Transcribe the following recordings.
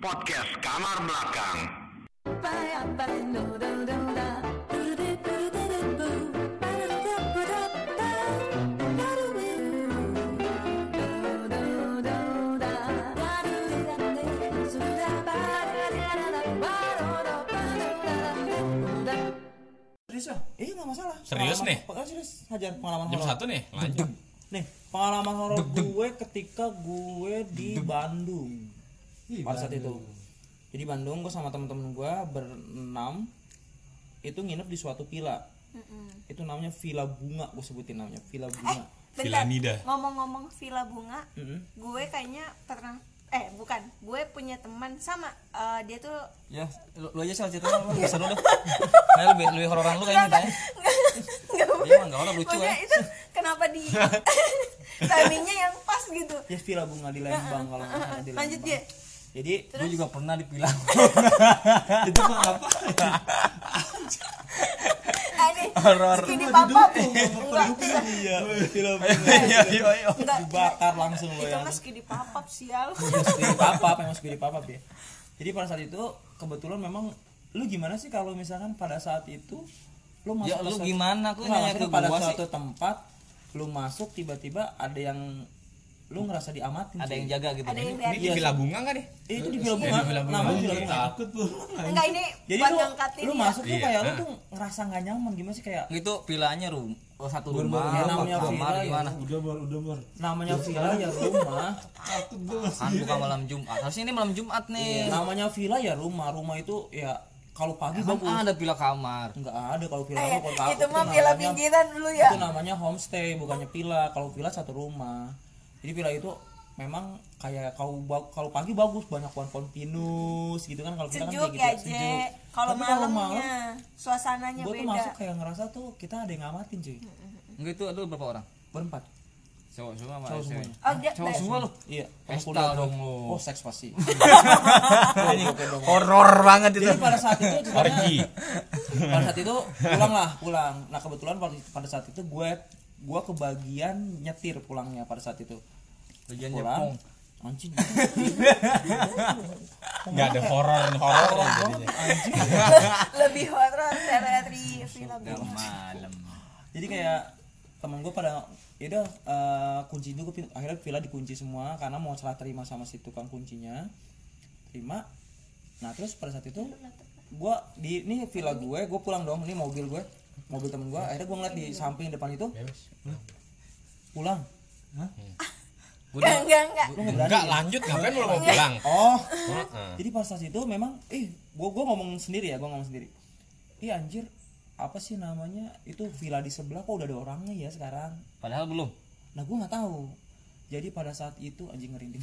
Podcast Kamar Belakang. Serius ah? Eh nggak masalah. Serius Pengalaman- nih? Pengalaman serius. Hajar pengalaman Jam horor. satu nih, lanjut. Nih pengalaman horor gue ketika gue di Bandung. Pada saat itu. Jadi Bandung gue sama temen-temen gue berenam itu nginep di suatu villa. Itu namanya Villa Bunga gue sebutin namanya Villa Bunga. Villa Nida. Ngomong-ngomong villa bunga, Mm-mm. gue kayaknya pernah eh bukan, gue punya teman sama eh, dia tuh Ya, lu, lu aja sih ceritanya lu bisa dulu. Nah, lebih lebih hororan lu kayaknya tanya. enggak Iya, mah enggak orang lucu ya. itu kenapa di timingnya yang pas gitu. Ya Villa Bunga di Lembang kalau nggak salah di Lanjut Lembang. dia. Jadi Gue juga pernah dibilang. itu mah apa? Ini Horor. Enggak, enggak. Iya. Iya, iya, iya. Enggak. Dibakar langsung lo Itu ya. mah segini papap sial. Speedy papap emang speedy papap ya jadi pada saat itu kebetulan memang lu gimana sih kalau misalkan pada saat itu lu masuk Ya lu gimana? Aku nanya ke pada gua sih. suatu tempat lu masuk tiba-tiba ada yang lu ngerasa diamatin Ada cuy. yang jaga gitu. Ada yang Ini di Villa Bunga kan nih? Eh, itu di Villa Iya, Bunga di Villa Bunga. namanya Villa Bunga takut tuh Enggak ini jadi buat lu lu masuk tuh Iya, kayak lu ah. tuh ngerasa nggak nyaman gimana sih kayak Itu villanya rum oh, satu rumah, Ya, namanya kamar villa ya. gimana? udah bar udah bar namanya villa ya rumah takut Kan bukan malam Jumat. Harusnya ini malam Jumat nih. namanya villa ya rumah rumah itu ya kalau pagi Emang bagus ada villa kamar. nggak ada kalau villa Eh, kalau itu mah villa pinggiran dulu ya. itu namanya homestay bukannya villa kalau villa satu rumah jadi villa itu memang kayak kalau ba- kalau pagi bagus banyak pohon-pohon pinus gitu kan kalau kita kan kayak ya, gitu Je. sejuk Kalau malamnya suasananya gue tuh beda. masuk kayak ngerasa tuh kita ada yang ngamatin cuy Enggak itu ada berapa orang? berempat Cowok semua sama cowok cewek. semuanya Oh, dia, Cowok semua lu. iya Pesta gua. dong lu. oh seks pasti Horor banget itu. jadi pada saat itu Orgi. pada saat itu pulang lah pulang nah kebetulan pada, pada saat itu gue gue kebagian nyetir pulangnya pada saat itu Bagian Jepang. anjing. Enggak ada horor horor jadinya. anjing. Lebih horor dari Udah bunga. malam. jadi kayak temen gue pada ya udah eh, kunci itu gua pin- akhirnya villa dikunci semua karena mau salah terima sama si tukang kuncinya. Terima. Nah terus pada saat itu gue di ini villa gue gue pulang dong ini mobil gue mobil temen gue akhirnya gue ngeliat di samping depan itu. Pulang Enggak, enggak, enggak. Enggak lanjut ngapain lu mau pulang? oh Heeh. jadi pas saat itu memang eh gue gue ngomong sendiri ya gue ngomong sendiri ih anjir apa sih namanya itu villa di sebelah kok udah ada orangnya ya sekarang Padahal belum. Nah gue nggak tahu. Jadi pada saat itu anjing ngerinding.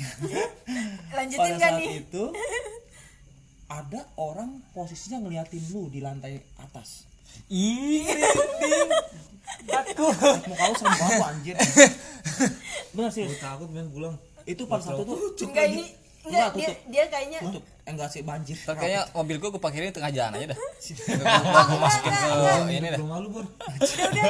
Lanjutin pada saat nih? itu ada orang posisinya ngeliatin lu di lantai atas. Ih, Muka lu serem banget anjir. Bener sih. takut men pulang Itu pada saat itu Enggak ini enggak dia dia kayaknya tutup. Eh, enggak sih banjir. Ntar kayaknya mobil gua gua parkirin tengah jalan aja dah. Gua gua masukin ke ini dah. rumah lu bar udah udah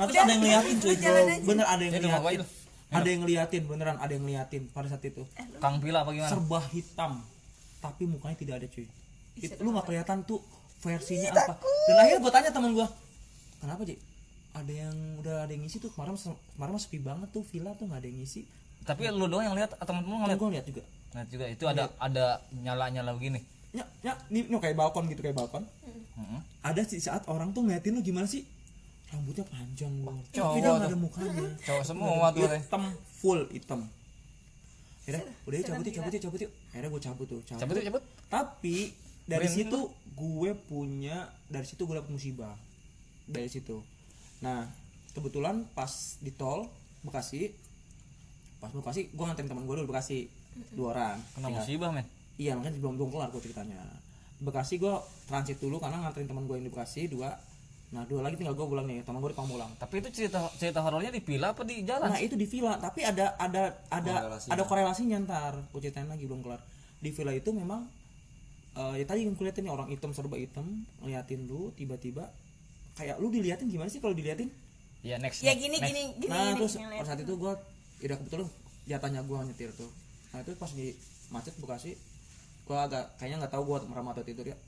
Nah, terus ada yang ngeliatin cuy. Bener ada yang gua ngeliatin. Ada yang ngeliatin beneran ada yang ngeliatin pada saat itu. Kang Villa apa gimana? serba hitam tapi mukanya tidak ada cuy itu lu nggak kelihatan tuh versinya apa dan akhirnya gue tanya temen gue kenapa Ji? Ada yang udah ada yang ngisi tuh kemarin kemarin mah sepi banget tuh villa tuh nggak ada yang ngisi. Tapi lu doang yang lihat atau temen-temen kan ngeliat? gue lihat juga. Lihat juga itu ada ada nyala-nyala begini. ya ya ini, ini kayak balkon gitu kayak balkon. Heeh. ada sih saat orang tuh ngeliatin lu gimana sih? Rambutnya panjang lu tapi Cowok tuh. ada mukanya. Cowok semua tuh. hitam full hitam. Akhirnya, udah yuk cabut yuk cabut yuk cabut yuk. Akhirnya gue cabut tuh Cabut. Yuk, cabut. tapi dari situ gue punya dari situ gue dapet musibah. Dari situ nah kebetulan pas di tol Bekasi pas Bekasi gue nganterin teman gue dulu Bekasi dua orang Kena Tinggal- musibah, men. iya makanya belum belum kelar gue ceritanya Bekasi gue transit dulu karena nganterin teman gue yang di Bekasi dua nah dua lagi tinggal gue pulang nih teman gue di Pamulang Tapi itu cerita cerita horornya di villa apa di jalan? Nah itu di villa, tapi ada ada ada Korelasinya. ada korelasinya ntar. Gue ceritain lagi belum kelar. Di villa itu memang eh, ya tadi yang kuliatin nih orang hitam serba hitam ngeliatin lu tiba-tiba kayak lu diliatin gimana sih kalau diliatin? Ya next. Ya next, gini next. gini gini nah gini, terus pada saat itu gue tidak kebetulan jatahnya gue nyetir tuh. Nah itu pas di macet Bekasi gue agak kayaknya nggak tahu gue merem atau tidur ya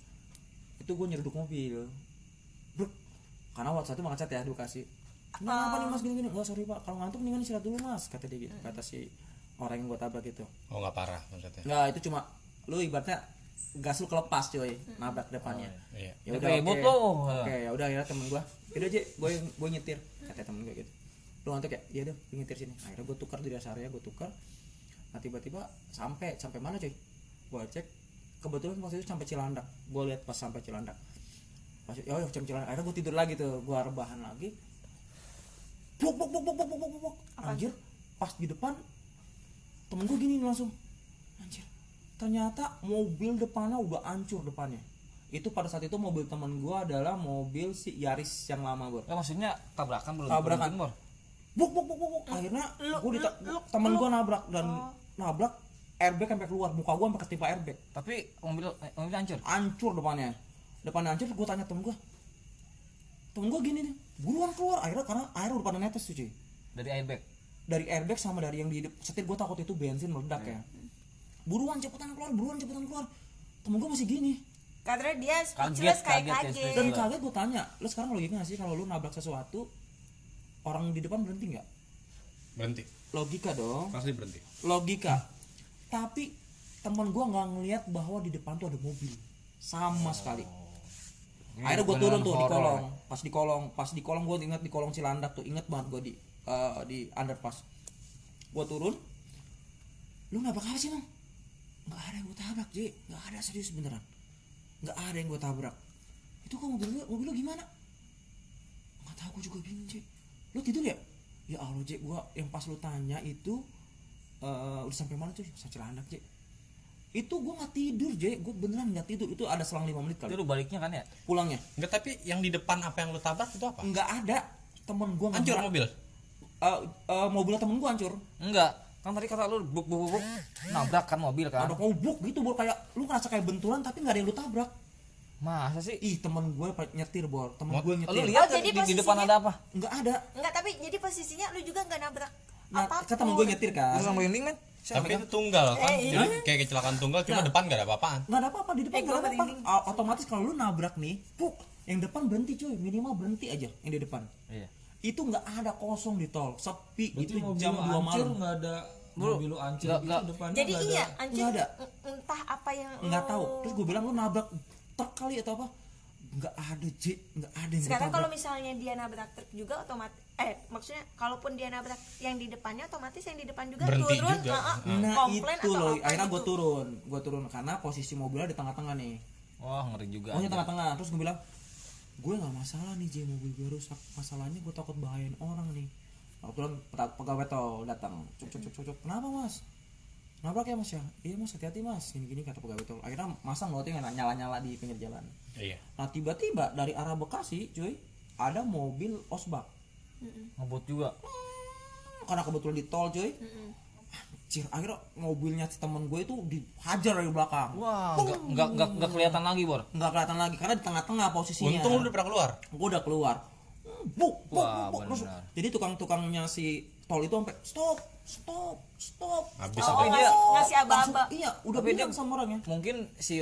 itu gue nyeruduk mobil Bruk. karena WhatsApp itu ngecat ya edukasi kenapa nih mas gini gini nggak sorry pak kalau ngantuk mendingan istirahat dulu mas kata dia gitu kata si orang yang gue tabrak itu Oh nggak parah maksudnya. nggak itu cuma lu ibaratnya gas lu kelepas cuy nabrak depannya. Iya. ya udah ribut oke. lo. oke ya udah ya temen gua udah aja gue gue nyetir kata temen gue gitu. Lu ngantuk ya iya deh gue nyetir sini. Akhirnya gue tukar di rest area gue tukar. Nah tiba-tiba sampai sampai mana cuy gue cek kebetulan waktu itu sampai Cilandak. Gue lihat pas sampai Cilandak. Pas oh ya sampai Cilandak. Akhirnya gue tidur lagi tuh gue rebahan lagi. Buk buk buk buk buk buk buk buk anjir pas di depan temen gue gini langsung ternyata mobil depannya udah hancur depannya itu pada saat itu mobil teman gue adalah mobil si Yaris yang lama bro Ya maksudnya tabrakan belum Tabrakan. belum, Bor. buk buk buk buk, buk. akhirnya Lu- gue temen lu- gue nabrak dan Oh. nabrak airbag sampai keluar muka gue sampai ketimpa airbag Tapi mobil eh, mobil hancur. hancur depannya depannya hancur gue tanya temen gue temen gue gini nih buruan keluar akhirnya karena air udah pada netes tuh cuy Dari airbag. dari airbag sama dari yang di setir gue takut itu bensin meledak ya buruan cepetan keluar buruan cepetan keluar. Temen gue masih gini. Karena dia Kaget, speechless kayak kaget ya, kaget, speechless. dan kaget gue tanya lu sekarang logika gak sih kalau lu nabrak sesuatu orang di depan berhenti nggak? Berhenti. logika dong. Pasti berhenti. logika. Tapi teman gua nggak ngelihat bahwa di depan tuh ada mobil. Sama sekali. Akhirnya gue turun tuh di kolong. Pas di kolong pas di kolong gue inget di kolong Cilandak tuh. Inget banget gue di eh, di underpass. Gue turun. Lu nabrak apa sih bang nggak ada yang gue tabrak Ji. Nggak ada serius beneran. Nggak ada yang gue tabrak. Itu kok mobil lu mobil lu gimana? Nggak tahu gue juga bingung Ji. Lu tidur ya? Ya Allah Ji gua yang pas lu tanya itu eh udah sampai mana tuh sampai Cilandak Ji. Itu gua nggak tidur Ji. Gua beneran nggak tidur. Itu ada selang 5 menit Itu kali. Lu baliknya kan ya? pulangnya. Enggak tapi yang di depan apa yang lu tabrak itu apa? nggak ada. Temen nggak Hancur mobil. Eh, eh, mobilnya temen gua hancur. Enggak. Kan tadi kata lu buk buk buk, buk. nabrak kan mobil kan. ada kobuk gitu bor kayak lu ngerasa kayak benturan tapi nggak ada yang lu tabrak Masa sih? ih temen gue nyetir bor temen gue nyetir Lu lihat Oh, di, jadi di depan posisinya- ada apa? nggak ada enggak tapi jadi posisinya lu juga nggak nabrak nah apa pun kan temen gue nyetir kan Lu yang merinding men? Tapi itu tunggal kan. Eh, Jadi kayak kecelakaan tunggal cuma Nah. depan gak ada apa-apaan. nggak ada apa-apa di depan Eh, nggak ada apa-apa otomatis kalau lu nabrak nih puk yang depan berhenti cuy minimal berhenti aja yang di depan Iya. itu nggak ada kosong di tol sepi Berarti itu jam lu 2 hancur malam nggak ada mobil lu itu nggak. depannya jadi nggak iya ada. Nggak ada. en- entah apa yang nggak lu- tahu terus gue bilang lu nabrak truk kali atau apa nggak ada J nggak ada yang sekarang kalau misalnya dia nabrak truk juga otomatis eh maksudnya kalaupun dia nabrak yang di depannya otomatis yang di depan juga Berhenti turun juga. uh-uh, nah komplain itu loh akhirnya gue gitu. turun gue turun karena posisi mobilnya di tengah-tengah nih Wah, ngeri juga. pokoknya tengah-tengah terus gue bilang gue nggak masalah nih J mobil gue rusak masalahnya gue takut bahayain orang nih kebetulan peta- pegawai tol datang. Cuk cuk cuk cuk, cuk. kenapa mas? Nabrak ya mas ya? Iya mas hati-hati mas. Gini gini kata pegawai tol. Akhirnya masang loting nyala nyala di pinggir jalan. Iya. nah tiba-tiba dari arah Bekasi cuy ada mobil osbak. Ngebut juga. karena kebetulan di tol cuy. Anjir, akhirnya mobilnya si temen gue itu dihajar dari belakang. Wah, enggak enggak enggak, enggak kelihatan lagi, Bor. nggak kelihatan lagi karena di tengah-tengah posisinya. Untung lu udah pernah keluar. gue udah keluar buk buk Wah, buk, buk. Benar. jadi tukang-tukangnya si tol itu sampai stop stop stop. Habis oh, dia- ngasih, aba-aba. iya udah dia- sama orangnya. Mungkin si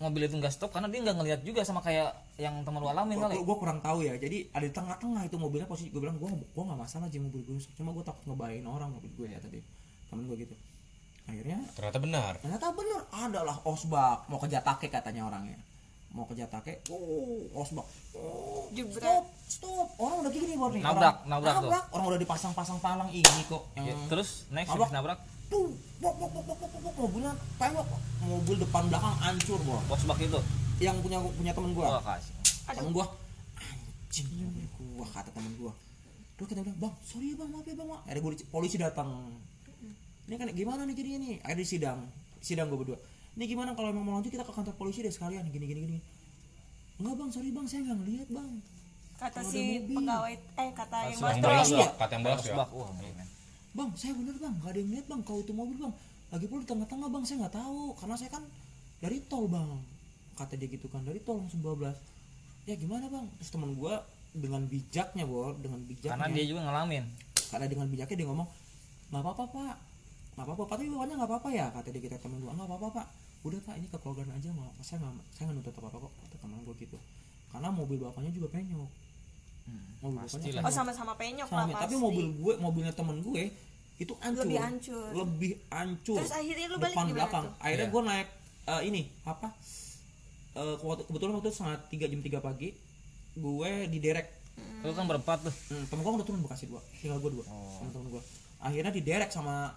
mobil itu enggak stop karena dia enggak ngelihat juga sama kayak yang teman lu alamin kali. gue kurang tahu ya. Jadi ada di tengah-tengah itu mobilnya posisi gue bilang gue gue nggak masalah aja mobil gue cuma gue takut ngebahayain orang mobil gue ya tadi. Temen gue gitu. Akhirnya Ternyata benar. ternyata bener adalah osbak mau ke Jatake katanya orangnya mau ke Jatake oh osbak oh, stop stop. Orang udah gini baru nih. Nabrak, orang, nabrak tuh. orang udah dipasang-pasang palang ini kok. Yang Ya, terus next Nabrak. nabrak? Tuh bok bok bok bok bok bok mobilnya tengok mobil depan belakang hancur bos box bak itu. yang punya punya temen gua. Kasih. temen gua. Anjing gua kata temen gua. Terus kita bilang bang sorry ya bang maaf ya bang ada polisi, polisi datang. Ini kan gimana nih jadinya nih? Ada di sidang. Sidang gua berdua ini gimana kalau emang mau lanjut kita ke kantor polisi deh sekalian? Gini gini gini. Enggak bang. Sorry bang. Saya nggak ngeliat bang. Kata Kalau si pegawai eh kata yang Yang bos. bolos iya. ya, kata yang Box ya. bang. Saya bener bang. Nggak ada yang lihat bang kalau itu mobil bang. Lagi pula di tengah-tengah bang. Saya nggak tahu. Karena saya kan dari tol bang. Kata dia gitu kan dari tol langsung 12 ya gimana bang? Terus teman gua dengan bijaknya bor dengan bijaknya. Karena dia juga ngalamin. karena dengan bijaknya dia ngomong nggak apa-apa pak. Nggak apa-apa. Pak tapi bapaknya nggak apa-apa ya kata dia kita temen gua. Nggak apa-apa pak udah pak ini kekeluargaan aja mau saya nggak saya nggak nuntut apa apa kok kata teman gue gitu. Karena mobil bapaknya juga penyok. Mobil bapaknya pastilah. oh sama-sama penyok lah sama pasti tapi mobil gue mobilnya temen gue itu hancur. Lebih hancur. lebih hancur. Terus akhirnya lu balik depan belakang. tuh? akhirnya Iya. gue naik eh, ini apa? Eh, waktu- kebetulan waktu itu setengah tiga jam tiga pagi gue diderek. Lu kan berempat tuh. hmm, temen gue udah turun bekasi dua tinggal gue dua sama temen gue akhirnya diderek sama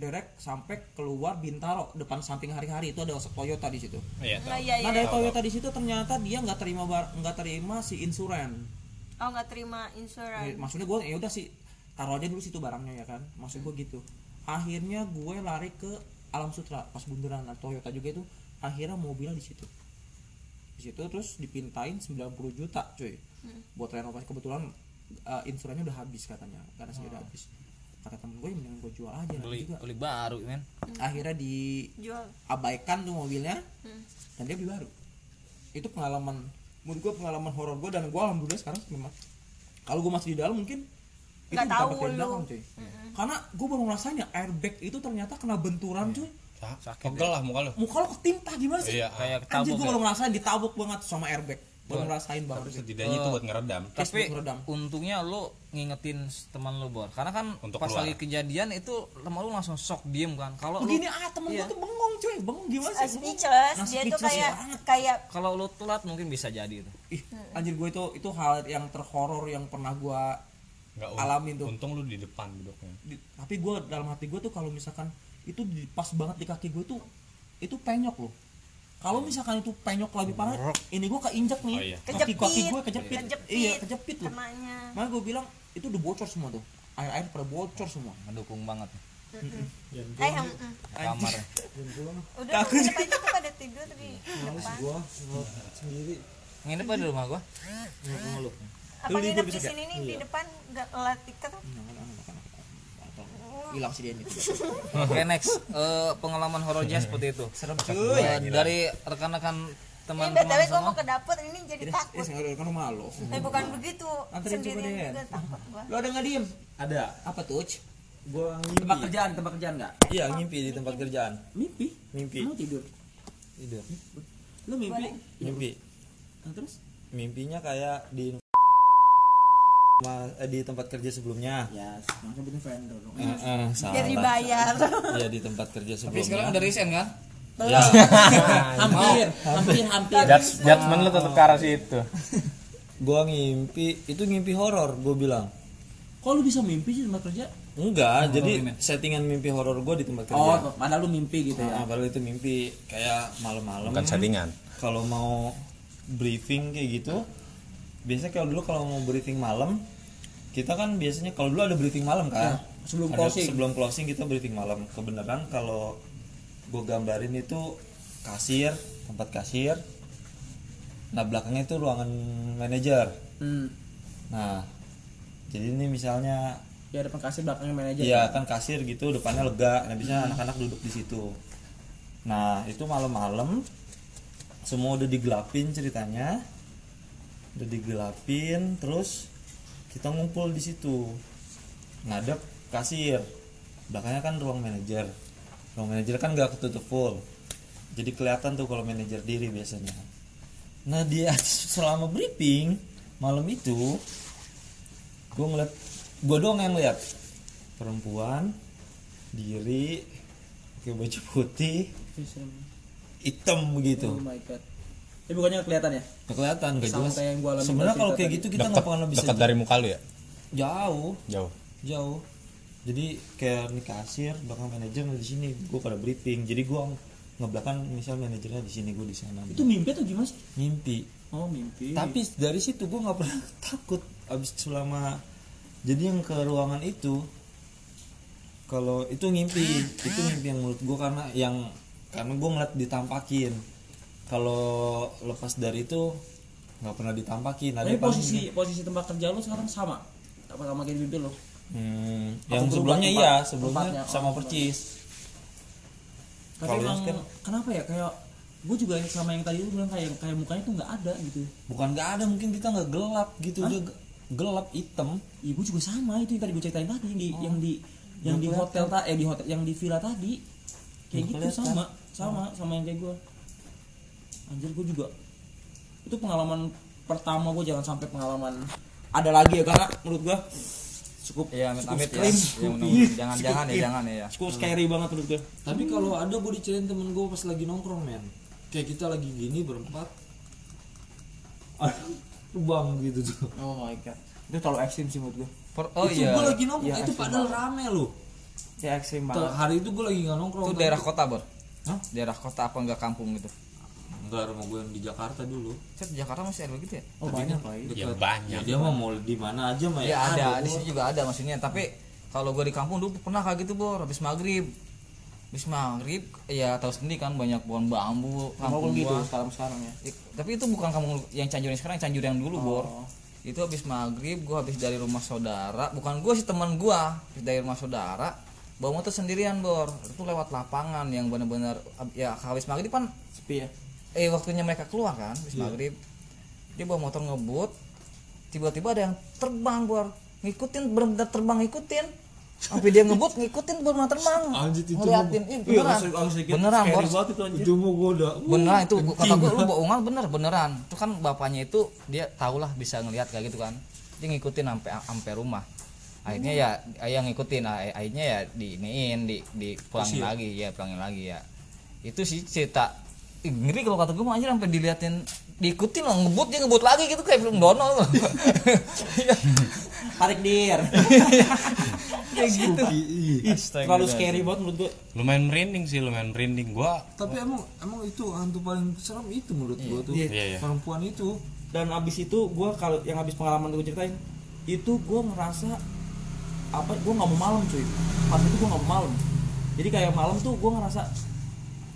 derek sampai keluar Bintaro depan samping hari-hari. Itu ada Toyota di situ. Iya, nah tahu. iya nah iya dari Toyota di situ ternyata dia nggak terima nggak terima si insuran. Oh nggak terima Ya, insurans maksudnya gue ya udah sih taruh aja dulu situ barangnya ya kan? Maksud gue gitu. Akhirnya gue lari ke Alam Sutra pas bundaran nah, Toyota juga itu. Akhirnya mobilnya di situ. Di situ terus dipintain 90 juta cuy. Buat renovasi. Kebetulan uh, insurannya udah habis katanya. Karena sih udah habis kata temen gue mendingan gue jual aja Beli juga beli baru men. akhirnya diabaikan jual tuh mobilnya Hmm. dan dia beli baru itu pengalaman menurut gue pengalaman horor gue dan gue alhamdulillah sekarang memang kalau gue masih di dalam mungkin itu Nggak tahu ditabrak dari lu. belakang cuy karena gue baru ngerasainnya airbag itu ternyata kena benturan cuy Sa- Pegel lah muka lu. muka lo ketimpa gimana sih Iya. Kayak anjir gue ya. baru ngerasain ditabuk banget sama airbag baru ngerasain Tapi banget cuy. setidaknya itu buat ngeredam. Tes Tapi buat ngeredam. untungnya lu ngingetin teman lu bor. Karena kan Untuk pas keluar. lagi kejadian itu teman lu langsung shock diem kan. Kalau begini ah temen Iya. gue tuh bengong cuy bengong gimana sih speechless Nah, dia tuh kayak banget. kayak kalau lu telat mungkin bisa jadi itu. ih anjir gue itu itu hal yang terhoror yang pernah gue Alamin tuh. Untung lu di depan duduknya. di- tapi gue dalam hati gue tuh kalau misalkan itu di, pas banget di kaki gue tuh itu penyok loh kalau misalkan itu penyok lebih parah ini gue keinjak nih. Oh, iya. kaki kaki kejepit gue kejepit. kejepit iya kejepit loh kenanya makanya gue bilang itu udah bocor semua tuh. Air air pada bocor semua. Ngedukung banget. Eh kamar. udah tuh pada tidur di depan gua sendiri. Nginep di rumah gua. apa nginep di sini nih di depan? Nggak lat tiket hilang sih dia ini. Oke next. Eh, pengalaman horornya seperti itu. serem Eh, cuy. dari rekan-rekan ini teman-teman btw gue mau semua. ke dapur ini jadi ya takut. sengaja kan rumah lo. Eh bukan begitu. Anterin coba sendirian deh. juga takut gua. Lo ada nggak diem ada. Apa tuh gua tempat ngimpi kerjaan tempat kerjaan nggak? Iya ngimpi di tempat kerjaan. Mimpi mimpi mau tidur? Tidur. Lo mimpi mimpi Nah, terus? Mimpinya kayak di eh, di tempat kerja sebelumnya ya langsung vendor dong Eh, eh, salah. biar dibayar Iya di tempat kerja Tapi sekarang sebelumnya. udah resign kan? Ya, hampir hampir hampir Judgment lu tetap ke arah situ. gua ngimpi, itu ngimpi horor gua bilang. kok lu bisa mimpi sih tempat kerja Enggak, jadi settingan mimpi horor gua di tempat kerja. oh padahal lu mimpi gitu ya Nah, kalau itu mimpi kayak malam-malam. Bukan settingan. Kalau mau briefing kayak gitu, biasanya kalau dulu kalau mau briefing malam, kita kan biasanya kalau dulu ada briefing malam kan. sebelum Ada- closing. Sebelum closing kita briefing malam. Kebenaran kalau gue gambarin itu kasir, tempat kasir. Nah belakangnya itu ruangan manajer. hmm. Nah, jadi ini misalnya ya depan kasir belakangnya manajer Iya kan kasir gitu depannya lega. Nah biasanya anak-anak duduk di situ. Nah itu malam-malam semua udah digelapin ceritanya, udah digelapin terus kita ngumpul di situ ngadep kasir. Belakangnya kan ruang manajer. Ruang manajer kan gak ketutup full. Jadi kelihatan tuh kalau manajer diri biasanya. Nah dia selama briefing malam itu gue ngeliat gue doang yang lihat perempuan diri pakai baju putih hitam begitu oh my god ini bukannya kelihatan ya? Kelihatan gak jelas. Kayak yang gua alami sebenarnya kalau kayak gitu kita nggak Dekat pernah bisa dekat dari muka lu ya? jauh. Jauh. jauh. Jadi kayak nih kasir belakang manajer di sini gue pada briefing. Jadi gue ngebelakang misal manajernya di sini gue di sana itu mimpi atau gimana sih? Mimpi. Oh mimpi. Tapi dari situ gue nggak pernah takut abis selama jadi yang ke ruangan itu kalau itu ngimpi itu ngimpi yang menurut gue karena yang karena gue ngeliat ditampakin kalau lepas dari itu nggak pernah ditampakin. Ada tapi posisi posisi tempat kerja lu sekarang sama? Apa sama kayak mimpi lu? Hmm, yang sebelumnya tempat- iya sebelumnya tempatnya? sama Oh, percis. tapi Kalau emang sekarang- kenapa ya? Kayak gue juga sama yang tadi lu bilang kayak kayak mukanya tuh nggak ada gitu. Bukan nggak ada mungkin kita nggak gelap gitu. Dia ge- gelap hitam. Iya, gue juga sama itu yang tadi gue ceritain tadi yang di yang di yang di hotel ta eh di hotel yang di villa tadi. Kayak gitu kelihatan. sama sama sama yang kayak gue anjir gue juga. Itu pengalaman pertama gue jangan sampai pengalaman ada lagi ya karena menurut gue cukup Iya, amit amit ya. Ya. Jangan jangan ya, jangan ya. cukup scary banget menurut gue Tapi kalau ada gue diceritain temen gue pas lagi nongkrong men. Kayak kita lagi gini berempat. Terbang gitu tuh. Oh my god. Itu terlalu ekstrim sih menurut gue Per- Oh Itu iya. gue lagi nongkrong, Iya, itu padahal rame loh. Ya ekstrim banget. Hari itu gue lagi gak nongkrong Itu tapi- daerah kota, Bor. Hah? Daerah kota apa enggak kampung gitu? Enggak rumah gue yang di Jakarta dulu Saya di Jakarta masih ada gitu ya? oh banyak pak Ya Deket. banyak. Ya, dia mah mau di mana aja mah Ya ada, gua. di sini juga ada maksudnya. Tapi kalau gue di kampung dulu pernah kayak gitu bor, habis maghrib, habis maghrib, ya tahu sendiri kan banyak pohon bambu, kamu kampung gitu sekarang sekarang ya Tapi itu bukan kampung yang Cianjur yang sekarang, Cianjur yang dulu bor. Oh. Itu habis maghrib, gue habis dari rumah saudara, bukan gue sih teman gue, habis dari rumah saudara, bawa motor sendirian bor. Itu lewat lapangan yang benar-benar ya habis maghrib kan sepi ya eh waktunya mereka keluar kan habis maghrib. Dia bawa motor ngebut tiba-tiba ada yang terbang buat ngikutin benar-benar terbang ngikutin. Sampai dia ngebut ngikutin benar terbang. Anjir, itu ngeliatin Ih, Iya, beneran. beneran banget itu anjir. Itu mau gue udah beneran itu gua- kata gue lu bohongan bener beneran. Itu kan bapaknya itu dia tau lah bisa ngelihat kayak gitu kan. Dia ngikutin sampai sampai rumah. Akhirnya ya ayah ngikutin. Ah, akhirnya ya diiniin di di pulangin lagi ya pulangin lagi ya. Itu sih cerita Ih, ngeri kalau kata gue mah anjir sampai diliatin diikutin lah ngebut dia ngebut lagi gitu kayak film Dono. Tuh tarik dir. Kayak gitu. terlalu scary banget menurut gue Lumayan merinding sih, lumayan merinding. Gua Tapi emang emang itu hantu paling serem itu menurut gue tuh. Iya. Iya, iya. Perempuan itu. Dan abis itu gue kalau yang abis pengalaman gue ceritain itu gue ngerasa apa gue nggak mau malam cuy. Pas itu gue nggak mau malam. Jadi kayak malam tuh gue ngerasa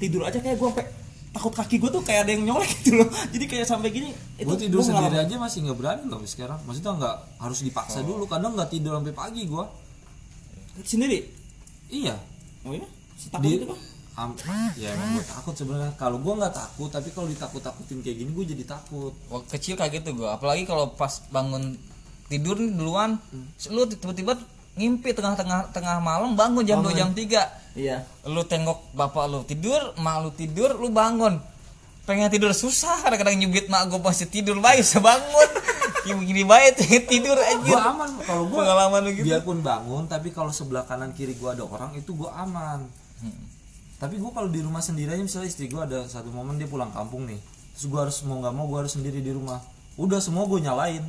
tidur aja kayak gue sampai takut kaki gue tuh kayak ada yang nyolek gitu loh. Jadi kayak sampai gini itu Gue tidur gua sendiri aja masih nggak berani loh sekarang. Maksudnya nggak harus dipaksa dulu Kadang nggak tidur sampai pagi gue sendiri? Iya. Oh iya? Takut Di- itu kok Am- ya emang gue takut sebenarnya. Kalau gue nggak takut tapi kalau ditakut-takutin kayak gini gue jadi takut. Waktu kecil kayak gitu gue apalagi kalau pas bangun tidur nih duluan lu tiba-tiba ngimpi tengah-tengah tengah malam bangun jam 2 jam 3 iya. Lu tengok bapak lu tidur mak lu tidur lu bangun. Pengen tidur susah kadang-kadang nyubit mak gue masih tidur baik bisa bangun. Gini baik tidur gue aja aman kalau gue pengalaman lu gitu. biarpun bangun tapi kalau sebelah kanan kiri gue ada orang itu gue aman. Tapi gue kalau di rumah sendiri aja misalnya istri gue ada satu momen dia pulang kampung nih. Terus gue harus mau nggak mau gue harus sendiri di rumah. Udah semua gue nyalain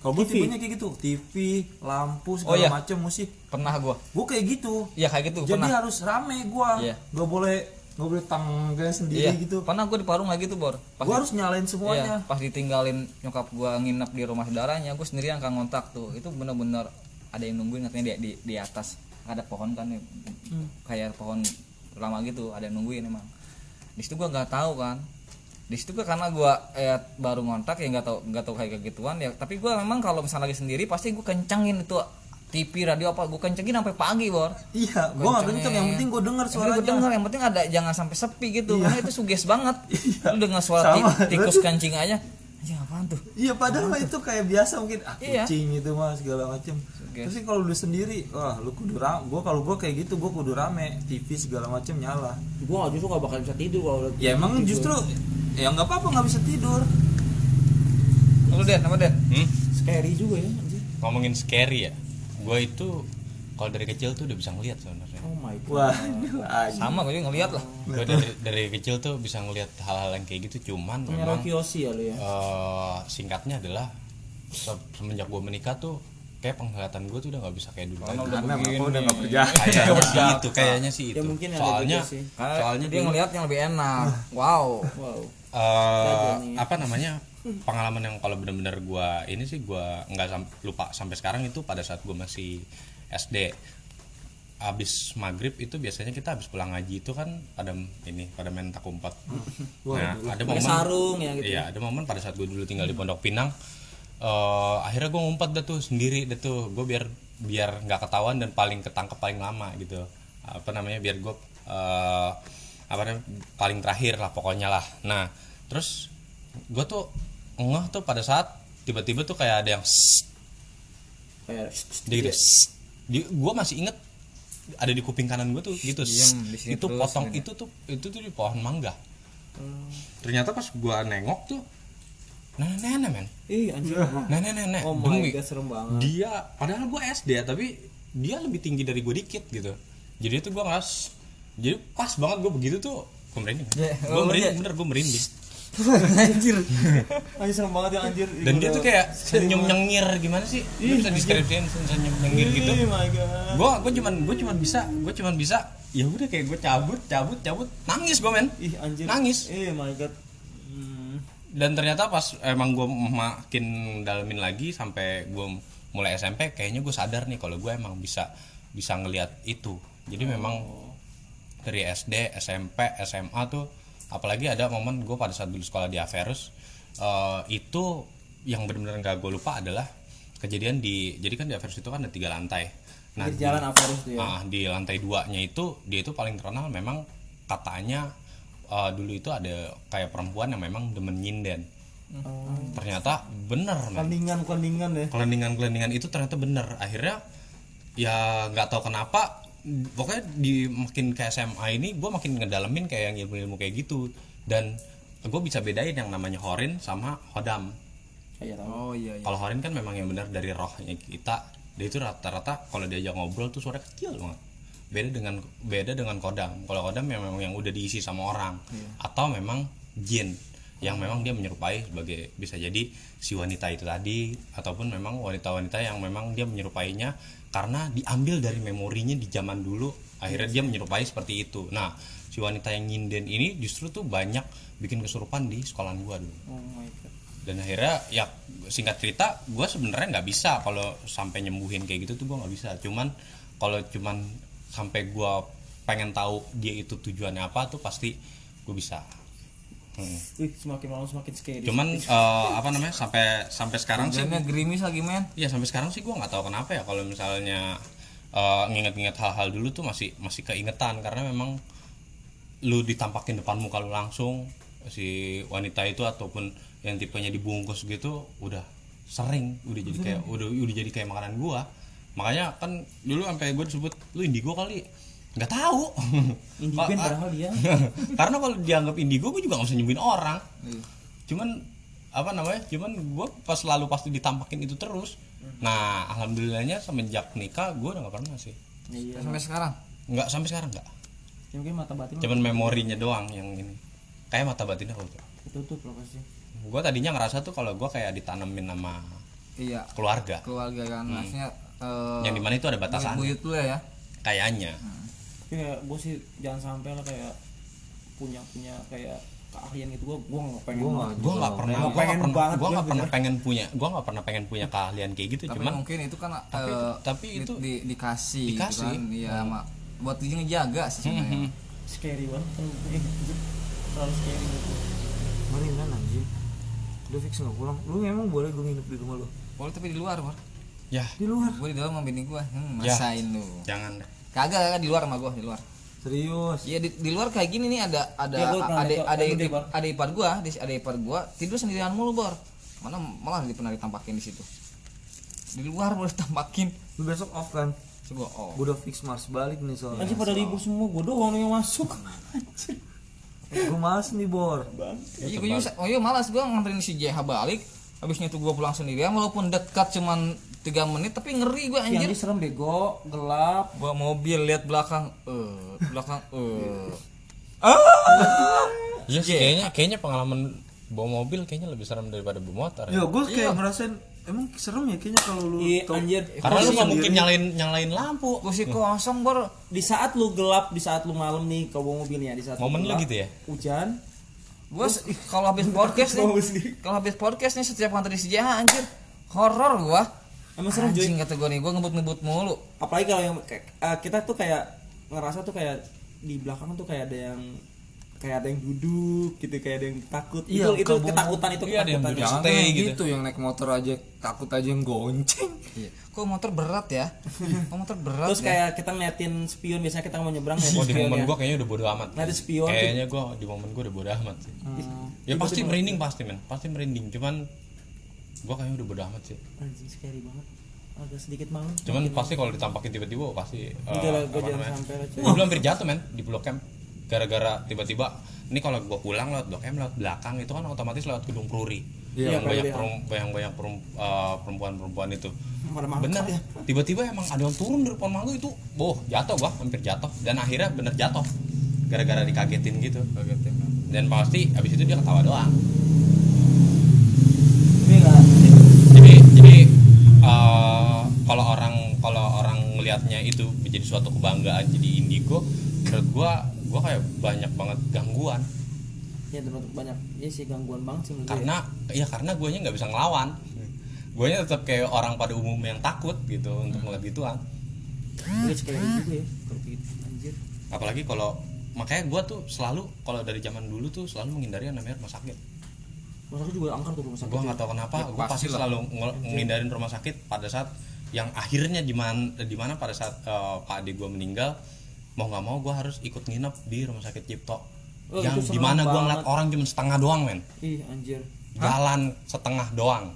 kalau gue TV? tipenya kayak gitu TV lampu Oh, segala iya. macam musik pernah gue gue kayak gitu iya kayak gitu jadi pernah harus rame gue Iya. gak boleh gak boleh tangga sendiri iya gitu pernah gue di Parung lagi tuh bor pas gue di- harus nyalain Iya, semuanya pas ditinggalin nyokap gua nginep di rumah saudaranya, gua sendirian kan ngontak tuh. Itu bener-bener ada yang nungguin katanya di, di, di atas ada pohon kan nih, kayak pohon lama gitu, ada yang nungguin emang. Di situ gua nggak tahu kan. Di situ gua karena gua eh, baru ngontak ya nggak tahu nggak tahu kayak gituan ya. Tapi gua memang kalau misalnya lagi sendiri pasti gua kencangin itu TV radio apa gua kencengin sampai pagi bor iya gue gak kenceng yang penting gue penting suaranya gua denger yang penting ada jangan sampai sepi gitu karena itu suges banget lu dengar suara Sama. ti- tikus kancing aja ya apaan tuh Iya padahal mah itu kayak biasa mungkin ah, Iya. kucing itu mah segala macem. Oke. Tapi kalau lu sendiri, wah lu kudu rame. Gua kalau gua kayak gitu, gua kudu rame, TV segala macem nyala. gue justru gak bakal bisa tidur kalau Ya emang justru ya nggak apa-apa nggak bisa tidur. lu deh apa deh hmm? scary juga ya anjir. ngomongin scary ya. Gua itu kalau dari kecil tuh udah bisa ngeliat sebenarnya. oh my god Wah, sama gue juga ngeliat lah Gue dari dari kecil tuh bisa ngeliat hal-hal yang kayak gitu. Cuman punya memang Rocky ya lu ya eh, singkatnya adalah se- semenjak gue menikah tuh kayak penglihatan gue tuh udah nggak bisa kayak dulu lagi. Karena aku udah nggak percaya. Kayaknya sih itu, kayaknya sih itu. Ya, mungkin soalnya soalnya dia dulu, ngeliat yang lebih enak wow wow eh, nih. apa namanya? Pengalaman yang kalau benar-benar gua ini sih gua nggak sam- lupa sampai sekarang itu pada saat gua masih SD habis maghrib itu biasanya kita habis pulang ngaji itu kan pada ini pada main tak umpet nah ada momen sarung ya gitu iya ada momen pada saat gue dulu tinggal di Pondok Pinang eh akhirnya gue ngumpet dah tuh sendiri dah tuh. Gue biar biar nggak ketahuan dan paling ketangkep paling lama gitu. Apa namanya? Biar gue eh apa namanya paling terakhir lah pokoknya lah. Nah terus gue tuh ngeh tuh pada saat tiba-tiba tuh kayak ada yang kayak gitu. Di- gue masih inget ada di kuping kanan gue tuh gitu Diem di sini itu potong gitu. itu tuh itu tuh di pohon mangga. Hmm. ternyata pas gua nengok tuh nenek-nenek men. Ih anjir nenek-nenek oh my demi god serem banget. Dia padahal gue SD ya tapi dia lebih tinggi dari gue dikit gitu. Jadi itu gue nggak s- jadi pas banget gue begitu tuh gue merinding Ya, gue oh, merinding iya. bener gue merinding. Anjir. Anjir serem banget ya anjir. Dan dia tuh kayak senyum nyengir gimana sih? Lu bisa deskripsiin senyum nyengir gitu. oh my god. Gue gue cuman gue cuman bisa gue cuman bisa ya udah kayak gue cabut cabut cabut. Nangis gue men. Ih anjir. Nangis. eh my god. Hmm. dan ternyata pas emang gue makin dalemin lagi sampai gue mulai SMP kayaknya gue sadar nih kalau gue emang bisa bisa ngelihat itu. Jadi memang dari SD SMP SMA tuh apalagi ada momen gue pada saat dulu sekolah di Averus eh, itu yang benar-benar gak gue lupa adalah kejadian di jadi kan di Averus itu kan ada tiga lantai. Nah di- jalan Averus tuh ya? Ah, di lantai duanya itu dia itu paling terkenal memang katanya eh, dulu itu ada kayak perempuan yang memang demen nyinden. Ternyata bener men. Kandingan kandingan ya? Kelendingan kelendingan itu ternyata bener. Akhirnya ya nggak tahu kenapa pokoknya di makin ke SMA ini gue makin ngedalemin kayak yang ilmu-ilmu kayak gitu. Dan gue bisa bedain yang namanya horin sama hodam. Kayak tahu. Oh iya iya. Kalau horin kan memang yang benar dari rohnya kita. Dia itu rata-rata kalau diajak ngobrol tuh suara kecil banget. Beda dengan beda dengan kodam. Kalau kodam yang memang yang udah diisi sama orang. Atau memang jin yang memang dia menyerupai sebagai bisa jadi si wanita itu tadi ataupun memang wanita-wanita yang memang dia menyerupainya karena diambil dari memorinya di zaman dulu akhirnya dia menyerupai seperti itu. Nah si wanita yang nyinden ini justru tuh banyak bikin kesurupan di sekolahan gua dulu. Oh my god. Dan akhirnya ya singkat cerita gue sebenarnya nggak bisa kalau sampai nyembuhin kayak gitu tuh gue nggak bisa. Cuman kalau cuman sampai gue pengen tahu dia itu tujuannya apa tuh pasti gue bisa Hmm. Wih, semakin malam semakin scary. Cuman eh, apa namanya sampai sampai sekarang sih. Gerimis lagi men. Ya sampai sekarang sih gue nggak tahu kenapa ya kalau misalnya eh, nginget-nginget hal-hal dulu tuh masih masih keingetan. Karena memang lu ditampakin depan muka lu langsung si wanita itu ataupun yang tipenya dibungkus gitu udah sering. Udah jadi kayak udah udah jadi kayak makanan gua. Makanya kan dulu sampai gue disebut lu indigo kali nggak tahu. Indigen Pa- padahal dia. Karena kalau dianggap indigo gue juga nggak bisa nyembuhin orang. Cuman apa namanya cuman gue pas selalu pasti ditampakin itu terus. Nah alhamdulillahnya semenjak nikah gue udah nggak pernah sih. Iya. Sampai sekarang? Nggak sampai sekarang nggak. Ya, mungkin mata batin cuman memorinya doang yang ini. Kayak mata batinnya kalau ditutup loh pasti. Gue tadinya ngerasa tuh kalau gue kayak ditanemin sama iya. keluarga. Keluarga kan maksudnya eh, yang di mana itu ada batasannya. buyut lu ya? Kayaknya kayak gue sih jangan sampai lah kayak punya punya kayak keahlian gitu. Gue gue nggak pengen banget. nggak- gue nggak pernah gue nggak pengen pernah banget gue nggak pernah pengen punya gue nggak pernah pengen punya keahlian kayak gitu tapi cuman mungkin itu kan tapi eh, itu- tapi di- itu- di- dikasih, gitu dikasih. kan. Iya mak buat dia ngejaga sih sebenarnya. scary banget kan eh, anjir, terlalu scary gitu Mendingan anjing. Udah fix nggak pulang? Lu emang boleh gue nginep di rumah lu? Boleh tapi di luar bor ya. Di luar? Gue di dalam sama bini gue hmm, Ya. masain lu. Jangan. deh kagak kagak di luar sama gue di luar. Serius? Iya di, di luar kayak gini nih ada ada gua pernah ada ada ada ipar gua, di ada ipar gua tidur sendirian mulu bor. Mana malah dia pernah ditampakin di situ. Di luar boleh ditampakin. Lu besok off kan? Terus gua oh. Gue udah fix Mars balik nih soalnya. Anjir pada libur semua gue doang yang masuk. Anjir. Gue males nih Bor. Iya gua juga, oh iya malas gua nganterin si JH balik. Habisnya tuh gua pulang sendirian walaupun dekat cuman 3 menit tapi ngeri gua yang anjir. di serem bego gelap Bawa mobil lihat belakang eh belakang eh Iya sih kayaknya kayaknya pengalaman bawa mobil kayaknya lebih serem daripada bawa motor. Ya Ya. gue kayak ngerasain Emang serem ya kayaknya kalau lu iya tau- anjir Karena lu nggak mungkin nyalain nyalain lampu. Kursi kosong bor. di saat lu gelap di saat lu malam nih kau bawa mobilnya di saat Momen lu gitu ya? hujan Gua se- kalau habis podcast nih, kalau habis podcast nih setiap nganterin si JH anjir horor gua. Emang serem Joy Anjing kata gua nih, gua ngebut-ngebut mulu. apalagi kalau yang kayak- eh, kita tuh kayak ngerasa tuh kayak di belakang tuh kayak ada yang kayak ada yang duduk gitu kayak ada yang takut Iya, itu itu ketakutan itu Iya, ada yang ketakutan duduk. Jangan Stay kayak gitu. gitu yang naik motor aja takut aja yang gonceng Iya. Kok motor berat ya? Kok motor berat terus ya? kayak kita ngeliatin spion biasanya kita mau nyebrang ya Oh di momen gua kayaknya udah bodo amat. Ada spion tuh. Kayaknya gua di momen gua udah bodo amat sih. Hmm. Ya pasti merinding pasti men, pasti merinding. Cuman gua kayaknya udah bodo amat sih. anjing scary banget. Agak sedikit malu cuman pasti kalau ditampakin tiba-tiba pasti eh, Udah lah, gua apa jangan sampai lah, belum hampir jatuh men di blok M. Gara-gara tiba-tiba ini kalau gua pulang lewat blok M lewat belakang itu kan otomatis lewat gedung Pruri. Iya, yang banyak PWDH. perum- yang banyak perum- eh, perempuan-perempuan itu. Bener ya. tiba-tiba emang ada yang turun dari pohon mangga itu. Boh jatuh gua hampir jatuh. Dan akhirnya bener jatuh. Gara-gara dikagetin gitu. Kagetin. Dan pasti abis itu dia ketawa doang ini lah jadi jadi eh, kalau orang kalau orang ngelihatnya itu menjadi suatu kebanggaan jadi indigo menurut gua gua kayak banyak banget gangguan. Ya termasuk banyak ya sih gangguan banget sih gue. karena ya. Karena guanya nggak bisa ngelawan. Guanya tetap kayak orang pada umumnya yang takut gitu untuk ngeliat gituan. Gue sekali juga ya gitu anjir. Apalagi kalau makanya gua tuh selalu kalau dari zaman dulu tuh selalu menghindari yang namanya rumah sakit. Masa aku juga angker tuh rumah sakit gue nggak tahu kenapa Ya, gue pasti pastilah. selalu ngel- ngindarin rumah sakit pada saat yang akhirnya di mana di mana pada saat eh, pak ade gue meninggal mau nggak mau gue harus ikut nginep di rumah sakit Cipto. Oh, yang serem di mana gue ngeliat orang cuma setengah doang men. Ih anjir. Jalan setengah doang.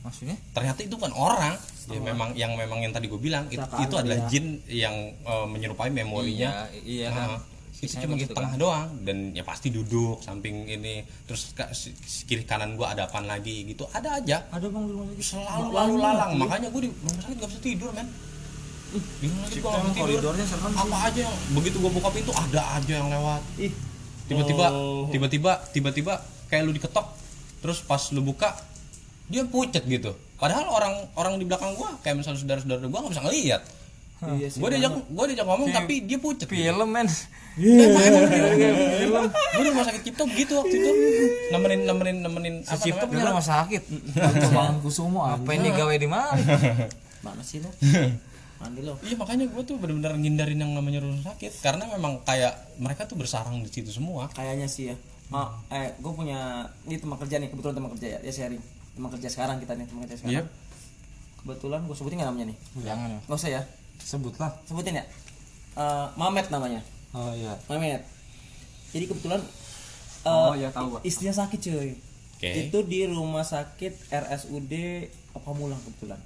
Maksudnya? Ternyata itu kan orang. Ya, memang yang memang yang tadi gue bilang itu, itu adalah jin yang eh, menyerupai memorinya. Iya iya kan. Nah, itu Kisahnya cuma begitu setengah kan. doang. Dan ya pasti duduk samping ini. Terus kiri kanan gua ada apaan lagi gitu. Ada aja. Ada bang di rumah sakit. Selalu lalu lalang. makanya gue di rumah sakit gak bisa tidur men. Di rumah sakit gak tidur. koridornya serem sih. apa aja yang begitu gue buka pintu ada aja yang lewat. Ih. Tiba-tiba Oh. tiba-tiba tiba-tiba kayak lu diketok terus pas lu buka dia pucet gitu. Padahal orang orang di belakang gua kayak misalnya saudara-saudara gua nggak bisa ngeliat iya sih gue diajak gue diajak ngomong tapi dia pucet. gitu. film men. Emang emang film. Gue di rumah sakit Cipto begitu waktu itu. Nemenin nemenin nemenin si apa Cipto punya rumah sakit. Jangan kusumo apa ini gawe di mana? Mana sih lo mandi lo Iya makanya gue tuh bener-bener ngindarin yang namanya rumah sakit karena memang kayak mereka tuh bersarang di situ semua. kayaknya sih ya. Ma, eh gue punya ini teman kerja nih kebetulan teman kerja ya dia sharing. Teman kerja sekarang kita nih teman kerja sekarang. Iya. kebetulan gue sebutin nggak namanya nih? Jangan. Ya nggak usah ya sebutlah sebutin ya Eh, Mamet namanya oh iya Mamet jadi kebetulan eh, Oh, iya, tahu, Pak. istrinya sakit cuy Oke. itu di rumah sakit RSUD Pamulang kebetulan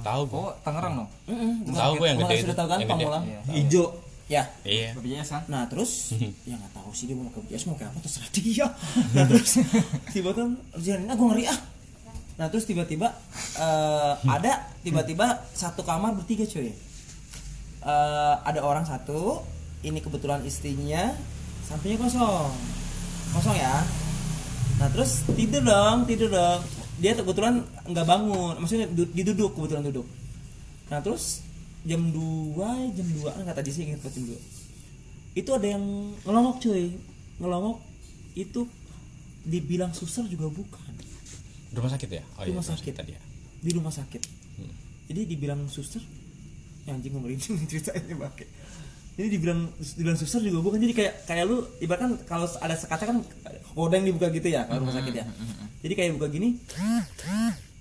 Tahu gue. oh Tangerang dong Mm-mm, Tahu gue yang Rumah gede sudah tahu kan Yang. Pamulang Iya. hijau ya Iya. BPJS kan Nah terus ya nggak tahu sih dia mau ke BPJS mau kayak apa terserah dia. Nah terus tiba-tiba kan jalan gue ngeri ah. Nah terus tiba-tiba eh, ada tiba-tiba satu kamar bertiga cuy. Eh, ada orang satu, ini kebetulan istrinya, sampingnya kosong, kosong ya. Nah terus tidur dong, tidur dong. Dia kebetulan nggak bangun, maksudnya du- diduduk kebetulan duduk. Nah terus jam 2 jam 2 nggak tadi sih ingat jam 2 itu ada yang ngelongok cuy ngelongok itu dibilang suster juga bukan Rumah sakit ya? Oh iya. Rumah sakit. tadi ya. di rumah sakit jadi dibilang suster ya anjing gue merinding ceritainnya pakai. Jadi dibilang dibilang suster juga bukan jadi kayak kayak lu ibaratkan kalau ada kaca kan kodeng dibuka gitu ya kalau rumah sakit ya. jadi kayak buka gini